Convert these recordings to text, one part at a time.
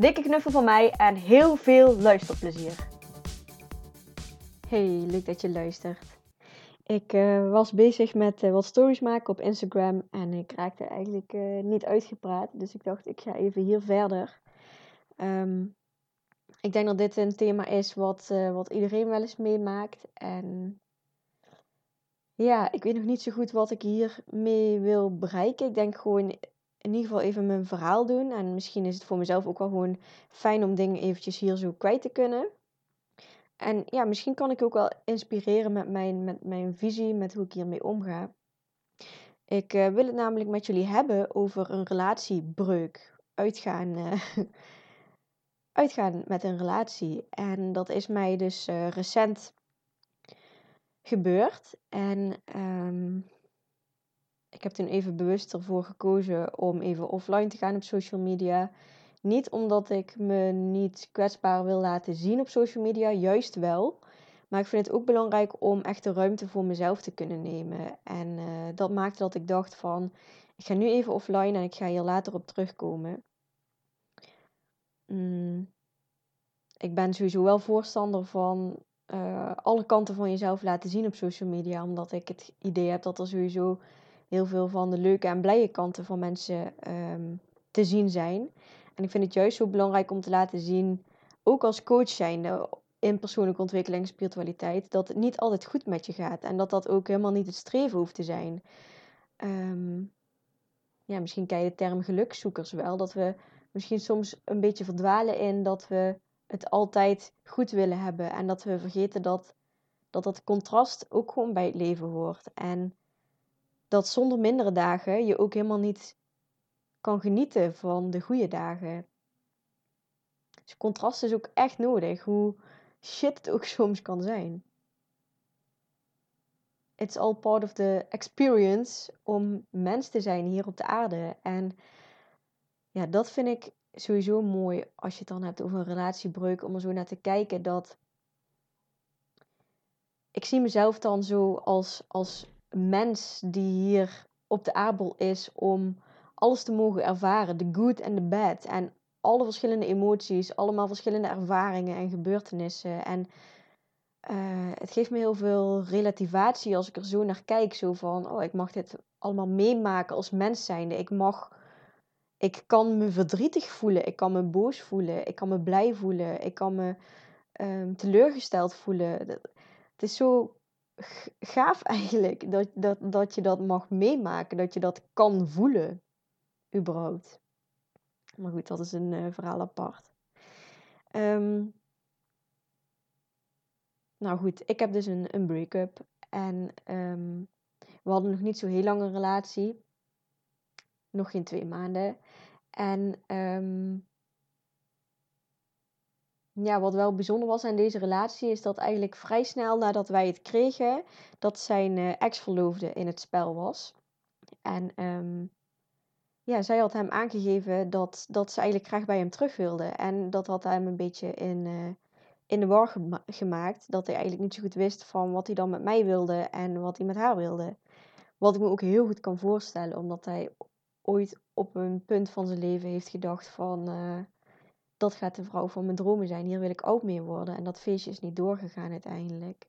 Dikke knuffel van mij en heel veel luisterplezier. Hey, leuk dat je luistert. Ik uh, was bezig met uh, wat stories maken op Instagram en ik raakte eigenlijk uh, niet uitgepraat. Dus ik dacht, ik ga even hier verder. Um, ik denk dat dit een thema is wat, wat iedereen wel eens meemaakt. En ja, ik weet nog niet zo goed wat ik hiermee wil bereiken. Ik denk gewoon in ieder geval even mijn verhaal doen. En misschien is het voor mezelf ook wel gewoon fijn om dingen eventjes hier zo kwijt te kunnen. En ja, misschien kan ik ook wel inspireren met mijn, met mijn visie, met hoe ik hiermee omga. Ik uh, wil het namelijk met jullie hebben over een relatiebreuk. Uitgaan, uh, uitgaan met een relatie. En dat is mij dus uh, recent gebeurd. En um, ik heb toen even bewust ervoor gekozen om even offline te gaan op social media. Niet omdat ik me niet kwetsbaar wil laten zien op social media, juist wel. Maar ik vind het ook belangrijk om echt de ruimte voor mezelf te kunnen nemen. En uh, dat maakte dat ik dacht van, ik ga nu even offline en ik ga hier later op terugkomen. Mm. Ik ben sowieso wel voorstander van uh, alle kanten van jezelf laten zien op social media. Omdat ik het idee heb dat er sowieso heel veel van de leuke en blije kanten van mensen um, te zien zijn. En ik vind het juist zo belangrijk om te laten zien, ook als coach zijnde in persoonlijke ontwikkeling en spiritualiteit, dat het niet altijd goed met je gaat. En dat dat ook helemaal niet het streven hoeft te zijn. Um, ja, misschien ken je de term gelukzoekers wel. Dat we misschien soms een beetje verdwalen in dat we het altijd goed willen hebben. En dat we vergeten dat dat, dat contrast ook gewoon bij het leven hoort. En dat zonder mindere dagen je ook helemaal niet kan genieten van de goede dagen. Dus contrast is ook echt nodig, hoe shit het ook soms kan zijn. It's all part of the experience om mens te zijn hier op de aarde. En ja, dat vind ik sowieso mooi als je het dan hebt over een relatiebreuk, om er zo naar te kijken dat ik zie mezelf dan zo als, als mens die hier op de aardbol is om alles te mogen ervaren. De good en de bad. En alle verschillende emoties, allemaal verschillende ervaringen en gebeurtenissen. En uh, het geeft me heel veel relativatie als ik er zo naar kijk. Zo van, oh, ik mag dit allemaal meemaken als mens zijnde. Ik mag, ik kan me verdrietig voelen. Ik kan me boos voelen. Ik kan me blij voelen. Ik kan me um, teleurgesteld voelen. Het is zo gaaf eigenlijk dat, dat, dat je dat mag meemaken, dat je dat kan voelen, überhaupt. Maar goed, dat is een uh, verhaal apart. Um, nou goed, ik heb dus een, een break-up en um, we hadden nog niet zo heel lang een relatie. Nog geen twee maanden. En um, ja, wat wel bijzonder was aan deze relatie is dat eigenlijk vrij snel nadat wij het kregen, dat zijn uh, ex-verloofde in het spel was. En um, ja, zij had hem aangegeven dat, dat ze eigenlijk graag bij hem terug wilde. En dat had hem een beetje in, uh, in de war gemaakt. Dat hij eigenlijk niet zo goed wist van wat hij dan met mij wilde en wat hij met haar wilde. Wat ik me ook heel goed kan voorstellen, omdat hij ooit op een punt van zijn leven heeft gedacht van... Uh, dat gaat de vrouw van mijn dromen zijn. Hier wil ik ook mee worden. En dat feestje is niet doorgegaan uiteindelijk.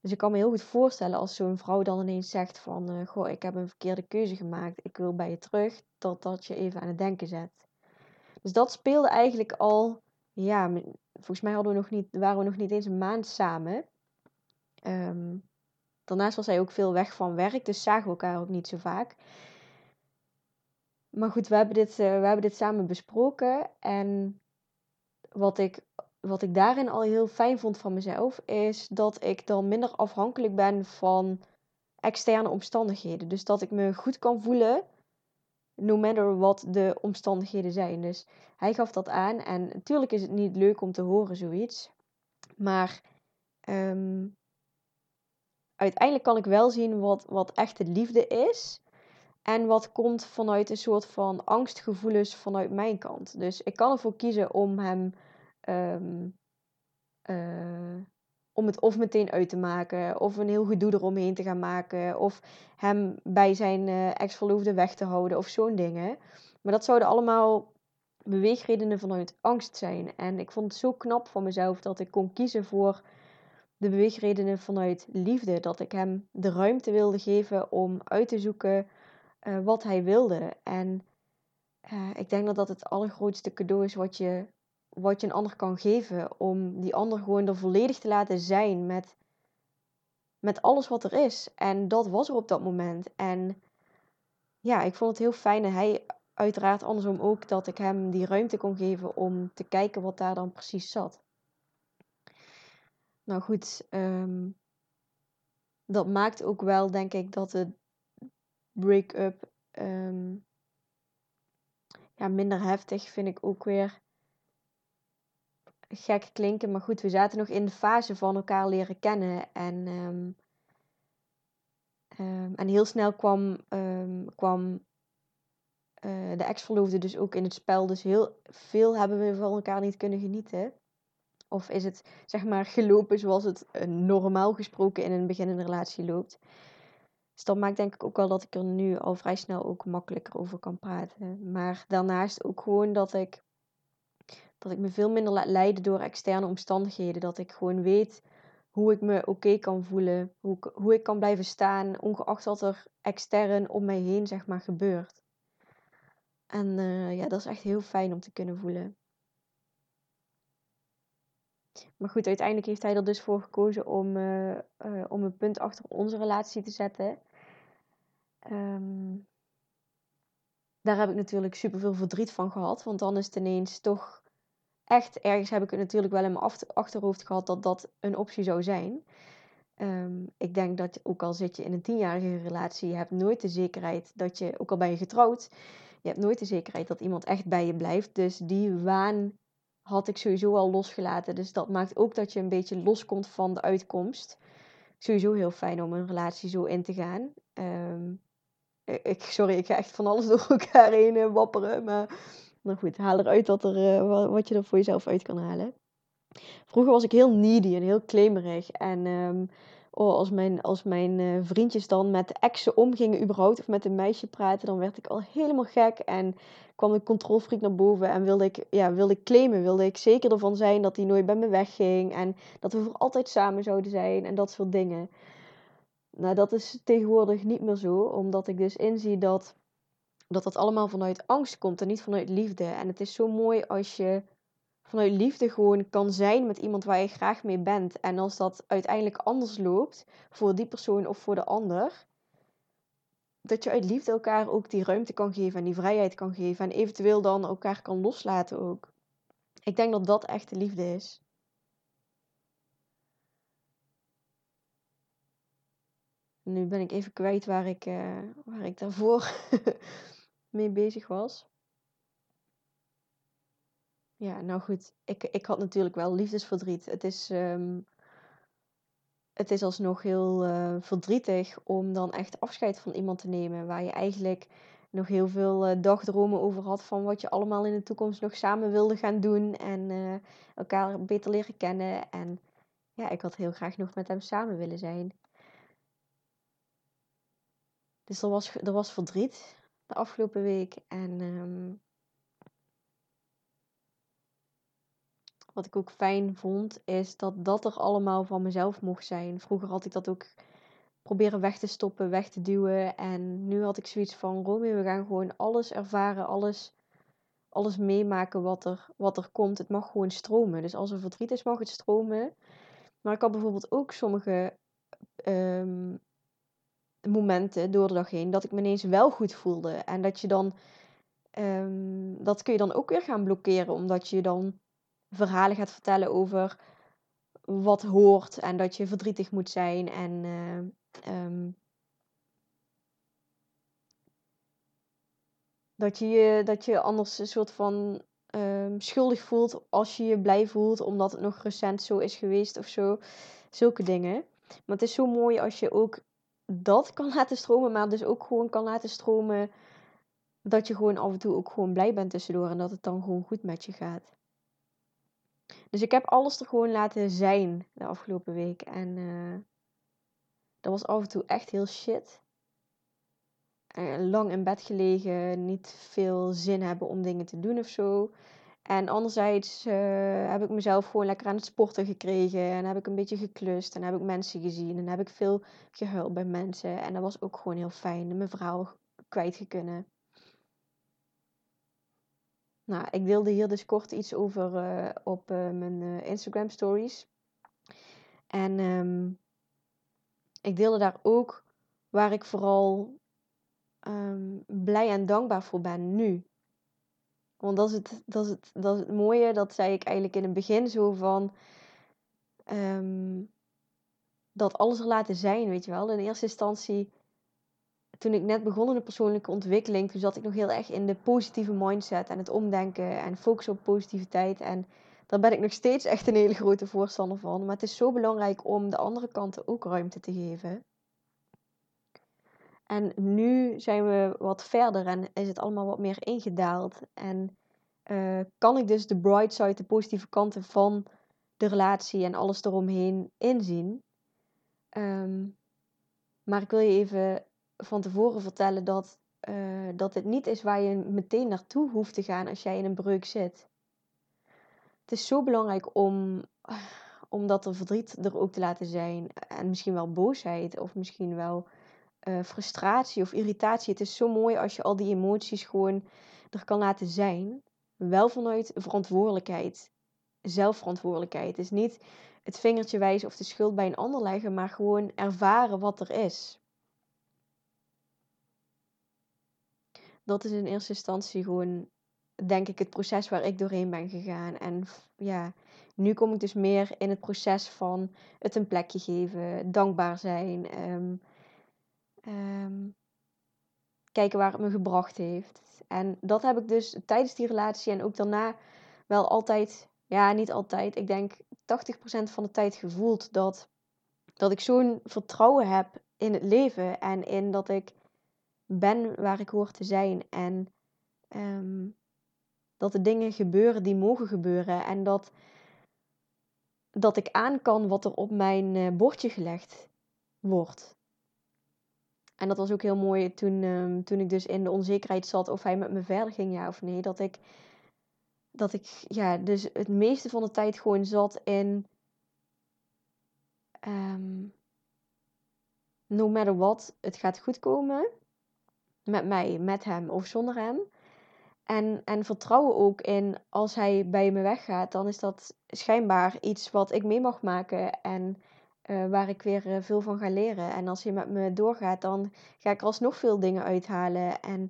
Dus ik kan me heel goed voorstellen als zo'n vrouw dan ineens zegt van... Uh, goh, ik heb een verkeerde keuze gemaakt. Ik wil bij je terug. Dat dat je even aan het denken zet. Dus dat speelde eigenlijk al... Ja, volgens mij hadden we nog niet, waren we nog niet eens een maand samen. Um, daarnaast was hij ook veel weg van werk. Dus zagen we elkaar ook niet zo vaak. Maar goed, we hebben dit, uh, we hebben dit samen besproken. En wat ik, wat ik daarin al heel fijn vond van mezelf, is dat ik dan minder afhankelijk ben van externe omstandigheden. Dus dat ik me goed kan voelen no matter wat de omstandigheden zijn. Dus hij gaf dat aan. En natuurlijk is het niet leuk om te horen zoiets. Maar ehm, uiteindelijk kan ik wel zien wat, wat echte liefde is. En wat komt vanuit een soort van angstgevoelens vanuit mijn kant. Dus ik kan ervoor kiezen om hem. Ehm, eh, om het of meteen uit te maken, of een heel gedoe eromheen te gaan maken, of hem bij zijn uh, ex-verloofde weg te houden, of zo'n dingen. Maar dat zouden allemaal beweegredenen vanuit angst zijn. En ik vond het zo knap van mezelf dat ik kon kiezen voor de beweegredenen vanuit liefde. Dat ik hem de ruimte wilde geven om uit te zoeken uh, wat hij wilde. En uh, ik denk dat dat het allergrootste cadeau is wat je wat je een ander kan geven. Om die ander gewoon er volledig te laten zijn met, met alles wat er is. En dat was er op dat moment. En ja, ik vond het heel fijn. En hij uiteraard andersom ook dat ik hem die ruimte kon geven om te kijken wat daar dan precies zat. Nou goed, ehm, dat maakt ook wel, denk ik, dat de break-up ehm, ja, minder heftig vind ik ook weer gek klinken, maar goed, we zaten nog in de fase van elkaar leren kennen. En, ehm, ehm, en heel snel kwam, kwam uh, de ex-verloofde dus ook in het spel. Dus heel veel hebben we van elkaar niet kunnen genieten. Of is het zeg maar gelopen zoals het uh, normaal gesproken in een beginnende relatie loopt. Dus dat maakt denk ik ook wel dat ik er nu al vrij snel ook makkelijker over kan praten. Maar daarnaast ook gewoon dat ik dat ik me veel minder laat leiden door externe omstandigheden. Dat ik gewoon weet hoe ik me oké kan voelen. Hoe ik, hoe ik kan blijven staan, ongeacht wat er extern om mij heen zeg maar gebeurt. En uh, ja, dat is echt heel fijn om te kunnen voelen. Maar goed, uiteindelijk heeft hij er dus voor gekozen om, uh, uh, om een punt achter onze relatie te zetten. Um, daar heb ik natuurlijk super veel verdriet van gehad. Want dan is het ineens toch echt ergens heb ik het natuurlijk wel in mijn achterhoofd gehad dat dat een optie zou zijn. Um, ik denk dat ook al zit je in een tienjarige relatie, je hebt nooit de zekerheid dat je, ook al ben je getrouwd, je hebt nooit de zekerheid dat iemand echt bij je blijft. Dus die waan had ik sowieso al losgelaten. Dus dat maakt ook dat je een beetje loskomt van de uitkomst. Sowieso heel fijn om een relatie zo in te gaan. Um, ik, sorry, ik ga echt van alles door elkaar heen eh, wapperen. Maar nou goed, haal eruit er, uh, wat je er voor jezelf uit kan halen. Vroeger was ik heel needy en heel claimerig. En um, oh, als mijn, als mijn uh, vriendjes dan met exen omgingen überhaupt, of met een meisje praten, dan werd ik al helemaal gek. En kwam de controlfreak naar boven en wilde ik, ja, wilde ik claimen. Wilde ik zeker ervan zijn dat hij nooit bij me wegging. En dat we voor altijd samen zouden zijn en dat soort dingen. Nou, dat is tegenwoordig niet meer zo, omdat ik dus inzie dat dat dat allemaal vanuit angst komt en niet vanuit liefde. En het is zo mooi als je vanuit liefde gewoon kan zijn met iemand waar je graag mee bent. En als dat uiteindelijk anders loopt voor die persoon of voor de ander, dat je uit liefde elkaar ook die ruimte kan geven en die vrijheid kan geven. En eventueel dan elkaar kan loslaten ook. Ik denk dat dat echte liefde is. Nu ben ik even kwijt waar ik, uh, waar ik daarvoor mee bezig was. Ja, nou goed, ik, ik had natuurlijk wel liefdesverdriet. Het is, um, het is alsnog heel uh, verdrietig om dan echt afscheid van iemand te nemen waar je eigenlijk nog heel veel uh, dagdromen over had van wat je allemaal in de toekomst nog samen wilde gaan doen en elkaar beter leren kennen. En ja, ik had heel graag nog met hem samen willen zijn. Dus er was, was verdriet de afgelopen week. En um, wat ik ook fijn vond, is dat dat er allemaal van mezelf mocht zijn. Vroeger had ik dat ook proberen weg te stoppen, weg te duwen. En nu had ik zoiets van, Romy, we gaan gewoon alles ervaren, alles, alles meemaken wat er, wat er komt. Het mag gewoon stromen. Dus als er verdriet is, mag het stromen. Maar ik had bijvoorbeeld ook sommige um, momenten door de dag heen dat ik me ineens wel goed voelde. En dat je dan, um, dat kun je dan ook weer gaan blokkeren, omdat je dan verhalen gaat vertellen over wat hoort en dat je verdrietig moet zijn en uh, um, Dat je je, dat je anders een soort van ehm, schuldig voelt als je je blij voelt omdat het nog recent zo is geweest of zo. Zulke dingen. Maar het is zo mooi als je ook dat kan laten stromen, maar dus ook gewoon kan laten stromen dat je gewoon af en toe ook gewoon blij bent tussendoor en dat het dan gewoon goed met je gaat. Dus ik heb alles er gewoon laten zijn de afgelopen week. En uh, dat was af en toe echt heel shit. lang in bed gelegen, niet veel zin hebben om dingen te doen of zo. En anderzijds uh, heb ik mezelf gewoon lekker aan het sporten gekregen. En heb ik een beetje geklust. En heb ik mensen gezien. En heb ik veel gehuild bij mensen. En dat was ook gewoon heel fijn. Mijn verhaal kwijtgekunnen. Nou, ik deelde hier dus kort iets over uh, op uh, mijn Instagram stories. En um, ik deelde daar ook waar ik vooral um, blij en dankbaar voor ben nu. Want dat is, het, dat, is het, dat mooie, dat zei ik eigenlijk in het begin zo van. Um, dat alles er laten zijn, weet je wel. In eerste instantie, toen ik net begon in de persoonlijke ontwikkeling, toen zat ik nog heel erg in de positieve mindset en het omdenken en focussen op positiviteit. En daar ben ik nog steeds echt een hele grote voorstander van. Maar het is zo belangrijk om de andere kanten ook ruimte te geven. En nu zijn we wat verder en is het allemaal wat meer ingedaald. En uh, kan ik dus de bright side, de positieve kanten van de relatie en alles eromheen inzien. Um, maar ik wil je even van tevoren vertellen dat, uh, dat het niet is waar je meteen naartoe hoeft te gaan als jij in een breuk zit. Het is zo belangrijk om, om dat er verdriet er ook te laten zijn. En misschien wel boosheid of misschien wel uh, frustratie of irritatie. Het is zo mooi als je al die emoties gewoon er kan laten zijn. Wel vanuit verantwoordelijkheid. Zelfverantwoordelijkheid. is niet het vingertje wijzen of de schuld bij een ander leggen, maar gewoon ervaren wat er is. Dat is in eerste instantie gewoon, denk ik, het proces waar ik doorheen ben gegaan. En ja, nu kom ik dus meer in het proces van het een plekje geven, dankbaar zijn. Um, um, kijken waar het me gebracht heeft. En dat heb ik dus tijdens die relatie en ook daarna wel altijd, ja, niet altijd, ik denk 80% van de tijd gevoeld dat, dat ik zo'n vertrouwen heb in het leven en in dat ik ben waar ik hoor te zijn. En um, dat de dingen gebeuren die mogen gebeuren. En dat, dat ik aan kan wat er op mijn uh, bordje gelegd wordt. En dat was ook heel mooi toen, um, toen ik dus in de onzekerheid zat of hij met me verder ging, ja of nee. Dat ik, dat ik ja, dus het meeste van de tijd gewoon zat in. Um, no matter what, het gaat goed komen. Met mij, met hem of zonder hem. En, en vertrouwen ook in als hij bij me weggaat, dan is dat schijnbaar iets wat ik mee mag maken. En uh, waar ik weer uh, veel van ga leren. En als je met me doorgaat, dan ga ik er alsnog veel dingen uithalen. En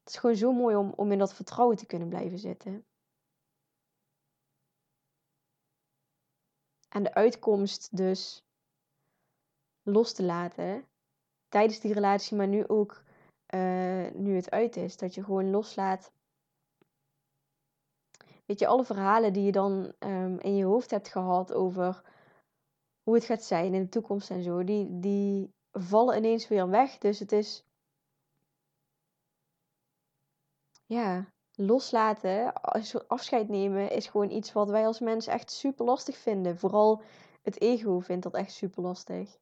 het is gewoon zo mooi om, om in dat vertrouwen te kunnen blijven zitten. En de uitkomst dus los te laten tijdens die relatie, maar nu ook uh, nu het uit is. Dat je gewoon loslaat. Weet je, alle verhalen die je dan um, in je hoofd hebt gehad over hoe het gaat zijn in de toekomst en zo, die, die vallen ineens weer weg. Dus het is. Ja, loslaten, afscheid nemen, is gewoon iets wat wij als mens echt super lastig vinden. Vooral het ego vindt dat echt super lastig.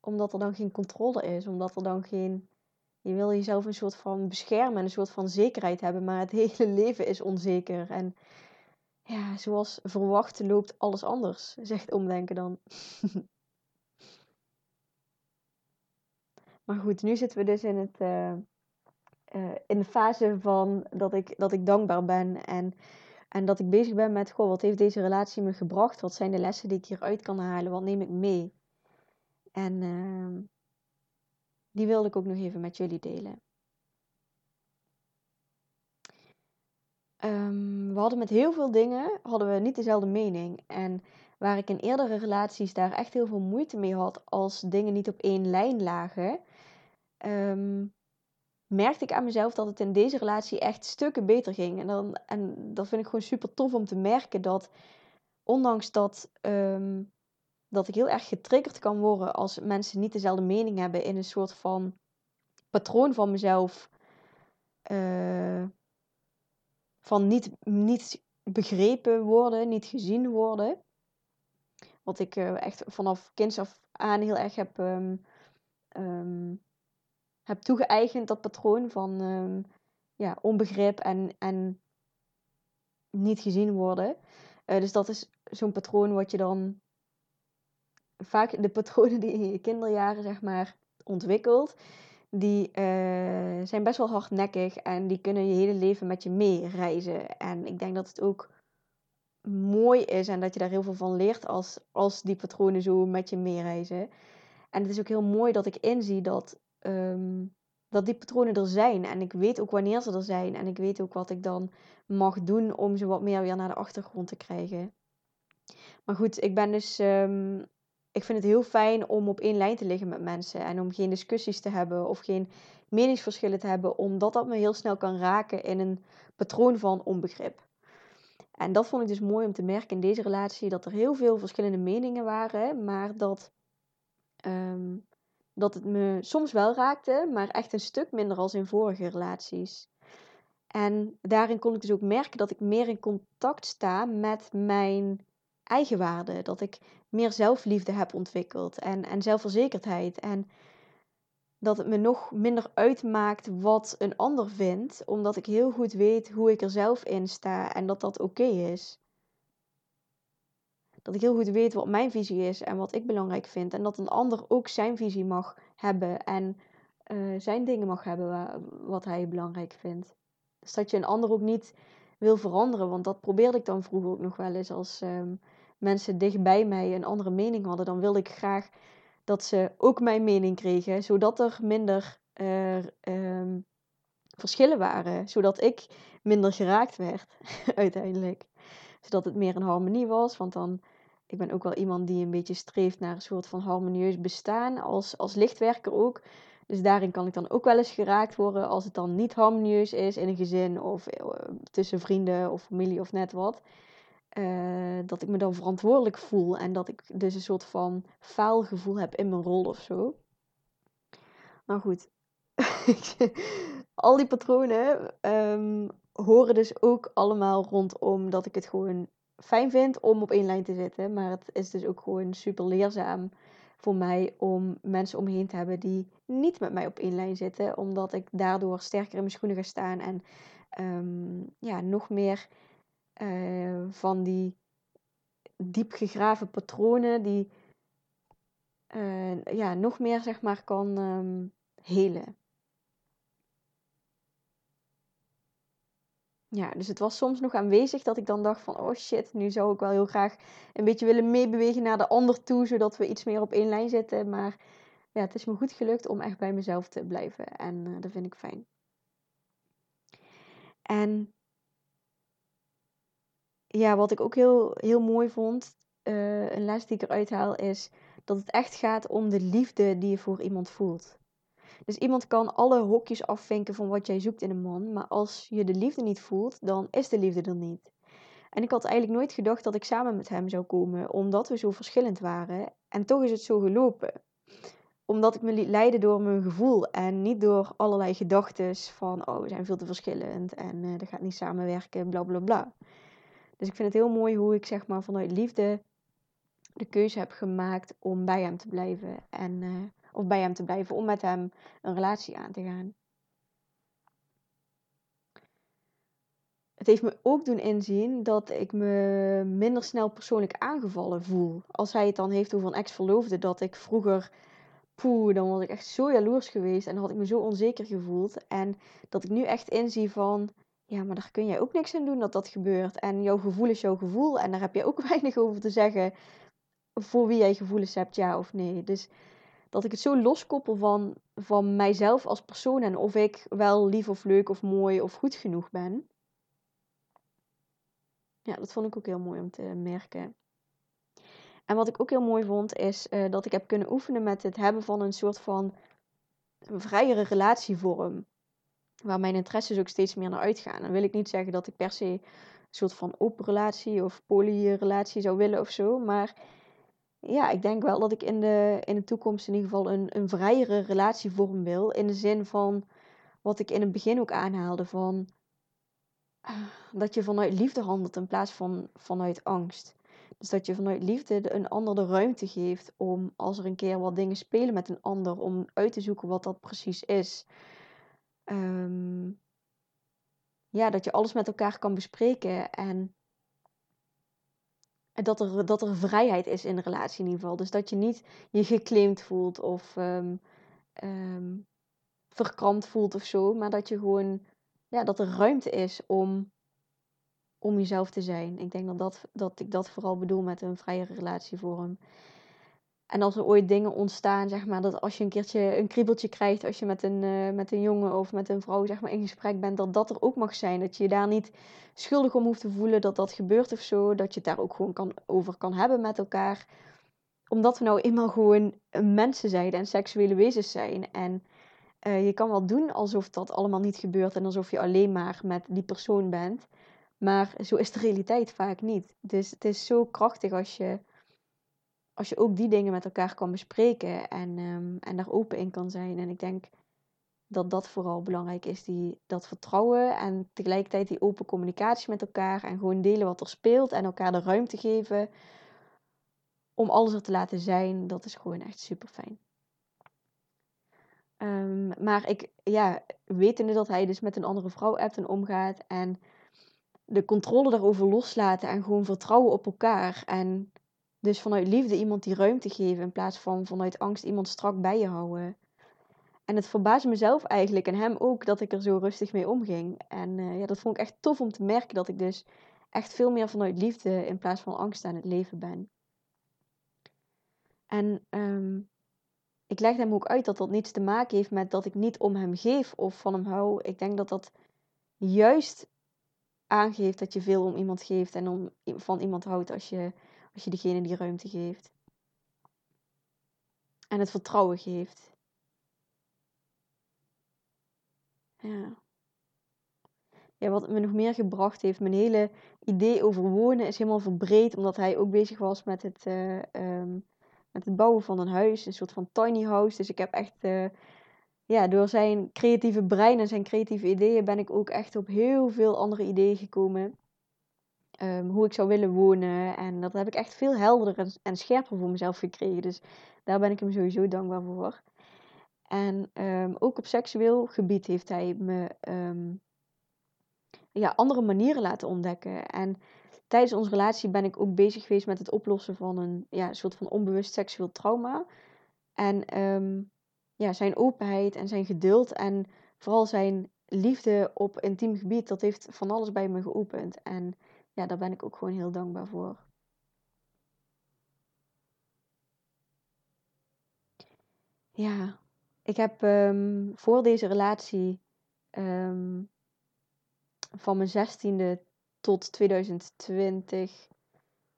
Omdat er dan geen controle is, omdat er dan geen. Je wil jezelf een soort van beschermen en een soort van zekerheid hebben, maar het hele leven is onzeker. En ja, zoals verwacht loopt alles anders, zegt omdenken dan. maar goed, nu zitten we dus in, het, uh, uh, in de fase van dat ik, dat ik dankbaar ben en, en dat ik bezig ben met, goh, wat heeft deze relatie me gebracht? Wat zijn de lessen die ik hieruit kan halen? Wat neem ik mee? En uh, die wilde ik ook nog even met jullie delen. Um, we hadden met heel veel dingen hadden we niet dezelfde mening. En waar ik in eerdere relaties daar echt heel veel moeite mee had als dingen niet op één lijn lagen, ehm, merkte ik aan mezelf dat het in deze relatie echt stukken beter ging. En, dan, en dat vind ik gewoon super tof om te merken dat, ondanks dat, ehm, dat ik heel erg getriggerd kan worden als mensen niet dezelfde mening hebben in een soort van patroon van mezelf. Uh, van niet, niet begrepen worden, niet gezien worden. Wat ik uh, echt vanaf kinds af aan heel erg heb um, um, heb toegeëigend, dat patroon van um, ja, onbegrip en, en niet gezien worden. Uh, dus dat is zo'n patroon wat je dan vaak de patronen die in je kinderjaren zeg maar ontwikkelt, die uh, zijn best wel hardnekkig en die kunnen je hele leven met je meereizen. En ik denk dat het ook mooi is en dat je daar heel veel van leert als, als die patronen zo met je meereizen. En het is ook heel mooi dat ik inzie dat um, dat die patronen er zijn. En ik weet ook wanneer ze er zijn. En ik weet ook wat ik dan mag doen om ze wat meer weer naar de achtergrond te krijgen. Maar goed, ik ben dus. Um, ik vind het heel fijn om op één lijn te liggen met mensen. En om geen discussies te hebben of geen meningsverschillen te hebben. Omdat dat me heel snel kan raken in een patroon van onbegrip. En dat vond ik dus mooi om te merken in deze relatie. Dat er heel veel verschillende meningen waren. Maar dat um, dat het me soms wel raakte, maar echt een stuk minder als in vorige relaties. En daarin kon ik dus ook merken dat ik meer in contact sta met mijn eigen waarde. Dat ik meer zelfliefde heb ontwikkeld en, en zelfverzekerdheid. En dat het me nog minder uitmaakt wat een ander vindt, omdat ik heel goed weet hoe ik er zelf in sta en dat dat oké is dat ik heel goed weet wat mijn visie is en wat ik belangrijk vind. En dat een ander ook zijn visie mag hebben en uh, zijn dingen mag hebben wat hij belangrijk vindt. Dus dat je een ander ook niet wil veranderen. Want dat probeerde ik dan vroeger ook nog wel eens. Als um, mensen dichtbij mij een andere mening hadden, dan wilde ik graag dat ze ook mijn mening kregen. Zodat er minder um, verschillen waren. Zodat ik minder geraakt werd uiteindelijk. Zodat het meer een harmonie was. Want dan ik ben ook wel iemand die een beetje streeft naar een soort van harmonieus bestaan, als, als lichtwerker ook. Dus daarin kan ik dan ook wel eens geraakt worden als het dan niet harmonieus is in een gezin of eh, tussen vrienden of familie of net wat. Uh, dat ik me dan verantwoordelijk voel en dat ik dus een soort van faalgevoel heb in mijn rol of zo. Nou goed, al die patronen um, horen dus ook allemaal rondom dat ik het gewoon fijn vind om op één lijn te zitten. Maar het is dus ook gewoon super leerzaam voor mij om mensen om me te hebben die niet met mij op één lijn zitten. Omdat ik daardoor sterker in mijn schoenen ga staan en um, ja, nog meer uh, van die diep gegraven patronen die uh, ja, nog meer zeg maar kan um, helen. Ja, dus het was soms nog aanwezig dat ik dan dacht van, oh shit, nu zou ik wel heel graag een beetje willen meebewegen naar de ander toe, zodat we iets meer op één lijn zitten. Maar ja, het is me goed gelukt om echt bij mezelf te blijven en uh, dat vind ik fijn. En ja, wat ik ook heel, heel mooi vond, uh, een les die ik eruit haal, is dat het echt gaat om de liefde die je voor iemand voelt. Dus iemand kan alle hokjes afvinken van wat jij zoekt in een man, maar als je de liefde niet voelt, dan is de liefde er niet. En ik had eigenlijk nooit gedacht dat ik samen met hem zou komen, omdat we zo verschillend waren. En toch is het zo gelopen. Omdat ik me liet leiden door mijn gevoel en niet door allerlei gedachten van, oh, we zijn veel te verschillend en uh, dat gaat niet samenwerken, bla bla bla. Dus ik vind het heel mooi hoe ik zeg maar vanuit liefde de keuze heb gemaakt om bij hem te blijven. En uh, of bij hem te blijven om met hem een relatie aan te gaan. Het heeft me ook doen inzien dat ik me minder snel persoonlijk aangevallen voel. Als hij het dan heeft over een ex-verloofde, dat ik vroeger, poeh, dan was ik echt zo jaloers geweest en had ik me zo onzeker gevoeld. En dat ik nu echt inzie van, ja, maar daar kun jij ook niks aan doen dat dat gebeurt. En jouw gevoel is jouw gevoel en daar heb je ook weinig over te zeggen voor wie jij gevoelens hebt, ja of nee. Dus dat ik het zo loskoppel van, van mijzelf als persoon en of ik wel lief of leuk of mooi of goed genoeg ben. Ja, dat vond ik ook heel mooi om te merken. En wat ik ook heel mooi vond, is uh, dat ik heb kunnen oefenen met het hebben van een soort van vrijere relatievorm. Waar mijn interesses ook steeds meer naar uitgaan. Dan wil ik niet zeggen dat ik per se een soort van open relatie of polyrelatie zou willen of zo. Maar ja, ik denk wel dat ik in de, in de toekomst in ieder geval een, een vrijere relatievorm wil. In de zin van wat ik in het begin ook aanhaalde: van ah, dat je vanuit liefde handelt in plaats van vanuit angst. Dus dat je vanuit liefde een ander de ruimte geeft om als er een keer wat dingen spelen met een ander, om uit te zoeken wat dat precies is. Ehm, ja, dat je alles met elkaar kan bespreken en dat er, dat er vrijheid is in de relatie in ieder geval. Dus dat je niet je geclaimd voelt of um, voelt of zo, maar dat je gewoon, ja, dat er ruimte is om om jezelf te zijn. Ik denk dat, dat, dat ik dat vooral bedoel met een vrije relatievorm. En als er ooit dingen ontstaan, zeg maar, dat als je een keertje een kriebeltje krijgt als je met een, uh, met een jongen of met een vrouw zeg maar, in gesprek bent, dat dat er ook mag zijn. Dat je je daar niet schuldig om hoeft te voelen dat dat gebeurt of zo. Dat je het daar ook gewoon kan, over kan hebben met elkaar. Omdat we nou eenmaal gewoon mensen zijn en seksuele wezens zijn. En uh, je kan wel doen alsof dat allemaal niet gebeurt en alsof je alleen maar met die persoon bent. Maar zo is de realiteit vaak niet. Dus het is zo krachtig als je, als je ook die dingen met elkaar kan bespreken en, um, en daar open in kan zijn. En ik denk dat dat vooral belangrijk is, die, dat vertrouwen en tegelijkertijd die open communicatie met elkaar en gewoon delen wat er speelt en elkaar de ruimte geven om alles er te laten zijn. Dat is gewoon echt super fijn. Um, maar ik, ja, wetende dat hij dus met een andere vrouw appt en omgaat en de controle daarover loslaten en gewoon vertrouwen op elkaar. En dus vanuit liefde iemand die ruimte geven in plaats van vanuit angst iemand strak bij je houden. En het verbaasde mezelf eigenlijk en hem ook dat ik er zo rustig mee omging. En uh, ja, dat vond ik echt tof om te merken dat ik dus echt veel meer vanuit liefde in plaats van angst aan het leven ben. En um, ik leg hem ook uit dat dat niets te maken heeft met dat ik niet om hem geef of van hem hou. Ik denk dat dat juist aangeeft dat je veel om iemand geeft en om, van iemand houdt als je, als je diegene die ruimte geeft. En het vertrouwen geeft. Ja. Ja, wat me nog meer gebracht heeft, mijn hele idee over wonen is helemaal verbreed, omdat hij ook bezig was met het, uh, um, met het bouwen van een huis, een soort van tiny house. Dus ik heb echt uh, ja, door zijn creatieve brein en zijn creatieve ideeën ben ik ook echt op heel veel andere ideeën gekomen. Um, hoe ik zou willen wonen. En dat heb ik echt veel helderder en, scherper voor mezelf gekregen. Dus daar ben ik hem sowieso dankbaar voor. En um, ook op seksueel gebied heeft hij me um, ja, andere manieren laten ontdekken. En tijdens onze relatie ben ik ook bezig geweest met het oplossen van een ja, soort van onbewust seksueel trauma. En ja, zijn openheid en zijn geduld en vooral zijn liefde op intiem gebied, dat heeft van alles bij me geopend. En ja, daar ben ik ook gewoon heel dankbaar voor. Ja, ik heb um, voor deze relatie um, van mijn zestiende tot 2020,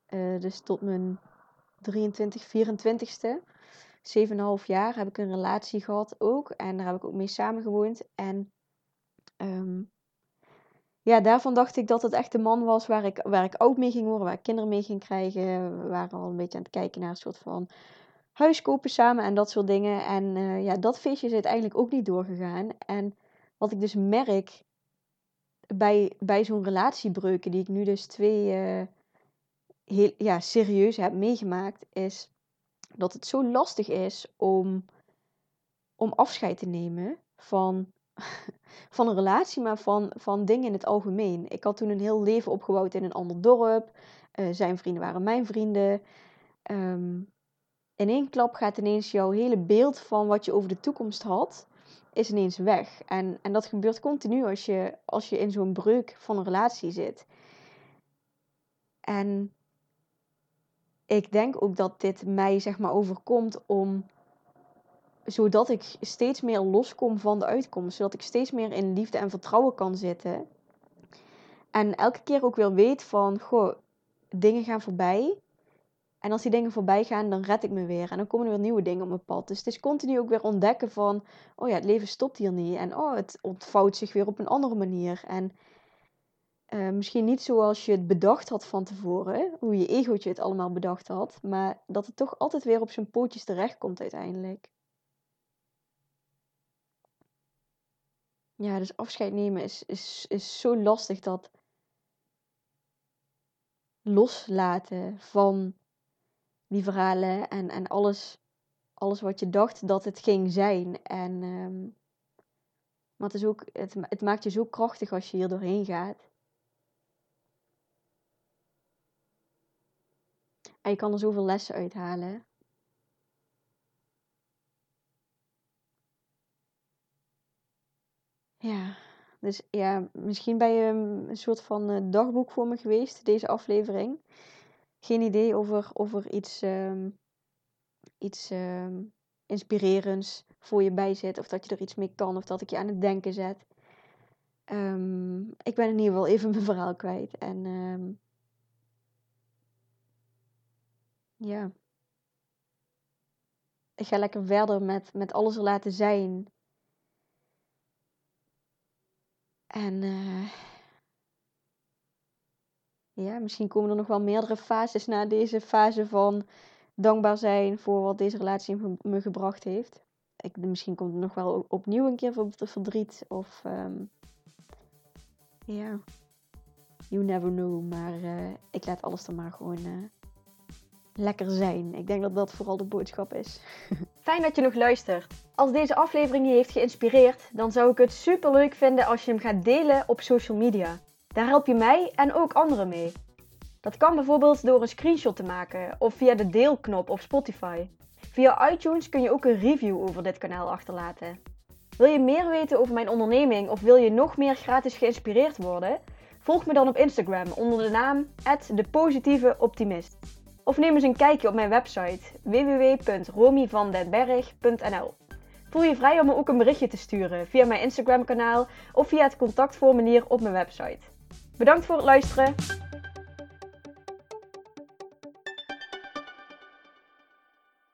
uh, dus tot mijn 23, 24ste, 7,5 jaar heb ik een relatie gehad ook. En daar heb ik ook mee samengewoond. En um, ja, daarvan dacht ik dat het echt de man was waar ik, waar ik oud mee ging worden, waar ik kinderen mee ging krijgen. We waren al een beetje aan het kijken naar een soort van huis kopen samen en dat soort dingen. En uh, ja, dat feestje is uiteindelijk ook niet doorgegaan. En wat ik dus merk bij, bij zo'n relatiebreuken, die ik nu dus twee uh, heel ja, serieus heb meegemaakt, is dat het zo lastig is om, om afscheid te nemen van, van een relatie, maar van, van dingen in het algemeen. Ik had toen een heel leven opgebouwd in een ander dorp. Uh, zijn vrienden waren mijn vrienden. Um, in één klap gaat ineens jouw hele beeld van wat je over de toekomst had, is ineens weg. En, en dat gebeurt continu als je, als je in zo'n breuk van een relatie zit. En ik denk ook dat dit mij zeg maar overkomt om zodat ik steeds meer loskom van de uitkomst, zodat ik steeds meer in liefde en vertrouwen kan zitten. En elke keer ook weer weet van, goh, dingen gaan voorbij. En als die dingen voorbij gaan, dan red ik me weer. En dan komen er weer nieuwe dingen op mijn pad. Dus het is continu ook weer ontdekken van... Oh ja, het leven stopt hier niet. En oh, het ontvouwt zich weer op een andere manier. En uh, misschien niet zoals je het bedacht had van tevoren. Hoe je egootje het allemaal bedacht had. Maar dat het toch altijd weer op zijn pootjes terechtkomt uiteindelijk. Ja, dus afscheid nemen is, is, is zo lastig dat loslaten van die verhalen en, en alles, alles wat je dacht dat het ging zijn. En, um, maar het, is ook, het, het maakt je zo krachtig als je hier doorheen gaat. En je kan er zoveel lessen uithalen. Ja, dus ja, misschien ben je een soort van uh, dagboek voor me geweest, deze aflevering. Geen idee of er, of er iets, um, iets um, inspirerends voor je bij zit. Of dat je er iets mee kan. Of dat ik je aan het denken zet. Um, ik ben in ieder geval even mijn verhaal kwijt. En ja. Ik ga lekker verder met, met alles er laten zijn. En uh, ja, misschien komen er nog wel meerdere fases na deze fase van dankbaar zijn voor wat deze relatie me gebracht heeft. Ik, misschien komt er nog wel opnieuw een keer verdriet of um, ja, you never know. Maar uh, ik laat alles er maar gewoon uh, lekker zijn. Ik denk dat dat vooral de boodschap is. Dat je nog luistert. Als deze aflevering je heeft geïnspireerd, dan zou ik het super leuk vinden als je hem gaat delen op social media. Daar help je mij en ook anderen mee. Dat kan bijvoorbeeld door een screenshot te maken of via de deelknop op Spotify. Via iTunes kun je ook een review over dit kanaal achterlaten. Wil je meer weten over mijn onderneming of wil je nog meer gratis geïnspireerd worden? Volg me dan op Instagram onder de naam @depositieveoptimist. Of neem eens een kijkje op mijn website www.romyvandenberg.nl. Voel je vrij om me ook een berichtje te sturen via mijn Instagram kanaal of via het contactformulier op mijn website. Bedankt voor het luisteren.